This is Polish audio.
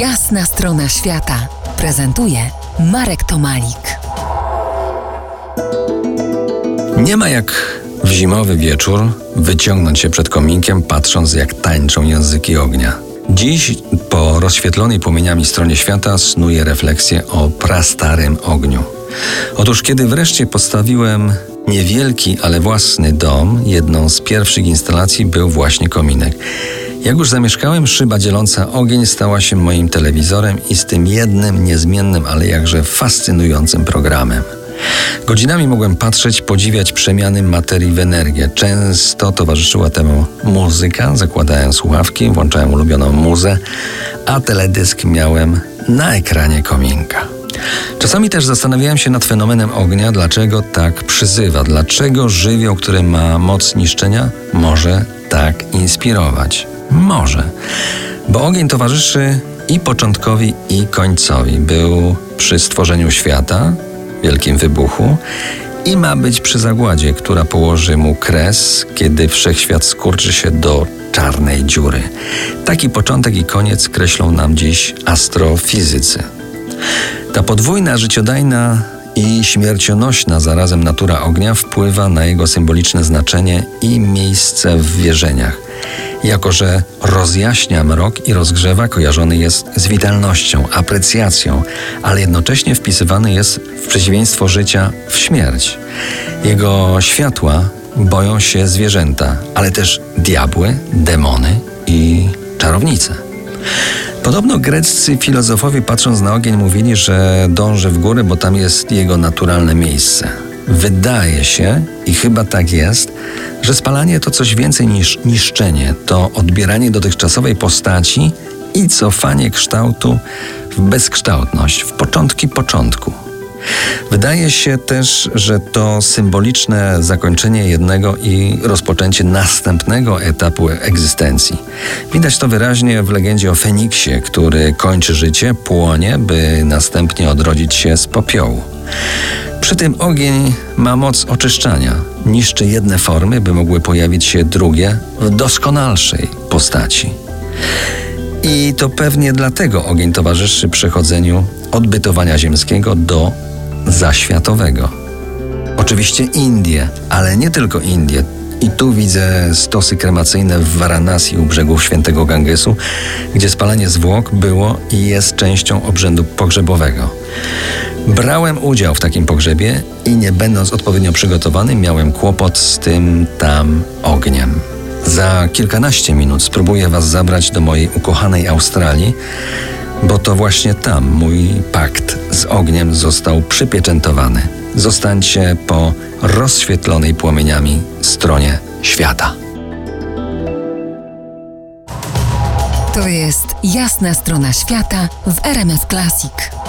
Jasna strona świata prezentuje Marek Tomalik. Nie ma jak w zimowy wieczór wyciągnąć się przed kominkiem, patrząc jak tańczą języki ognia. Dziś po rozświetlonej płomieniami stronie świata snuję refleksję o prastarym ogniu. Otóż kiedy wreszcie postawiłem niewielki, ale własny dom, jedną z pierwszych instalacji był właśnie kominek. Jak już zamieszkałem, szyba dzieląca ogień stała się moim telewizorem i z tym jednym niezmiennym, ale jakże fascynującym programem. Godzinami mogłem patrzeć, podziwiać przemiany materii w energię. Często towarzyszyła temu muzyka, zakładałem słuchawki, włączałem ulubioną muzę, a teledysk miałem na ekranie kominka. Czasami też zastanawiałem się nad fenomenem ognia, dlaczego tak przyzywa, dlaczego żywioł, który ma moc niszczenia, może tak inspirować. Może, bo ogień towarzyszy i początkowi, i końcowi. Był przy stworzeniu świata, wielkim wybuchu, i ma być przy zagładzie, która położy mu kres, kiedy wszechświat skurczy się do czarnej dziury. Taki początek i koniec kreślą nam dziś astrofizycy. Ta podwójna, życiodajna i śmiercionośna zarazem natura ognia wpływa na jego symboliczne znaczenie i miejsce w wierzeniach. Jako, że rozjaśnia mrok i rozgrzewa, kojarzony jest z witalnością, aprecjacją, ale jednocześnie wpisywany jest w przeciwieństwo życia w śmierć. Jego światła boją się zwierzęta, ale też diabły, demony i czarownice. Podobno greccy filozofowie patrząc na ogień mówili, że dąży w górę, bo tam jest jego naturalne miejsce. Wydaje się, i chyba tak jest, że spalanie to coś więcej niż niszczenie, to odbieranie dotychczasowej postaci i cofanie kształtu w bezkształtność, w początki początku. Wydaje się też, że to symboliczne zakończenie jednego i rozpoczęcie następnego etapu egzystencji. Widać to wyraźnie w legendzie o Feniksie, który kończy życie, płonie, by następnie odrodzić się z popiołu. Przy tym ogień ma moc oczyszczania. Niszczy jedne formy, by mogły pojawić się drugie w doskonalszej postaci. I to pewnie dlatego ogień towarzyszy przechodzeniu od bytowania ziemskiego do zaświatowego. Oczywiście Indie, ale nie tylko Indie. I tu widzę stosy kremacyjne w Varanasi u brzegów świętego Gangesu, gdzie spalanie zwłok było i jest częścią obrzędu pogrzebowego. Brałem udział w takim pogrzebie i nie będąc odpowiednio przygotowany, miałem kłopot z tym tam ogniem. Za kilkanaście minut spróbuję Was zabrać do mojej ukochanej Australii, bo to właśnie tam mój pakt ogniem został przypieczętowany. Zostańcie po rozświetlonej płomieniami stronie świata. To jest jasna strona świata w RMS Classic.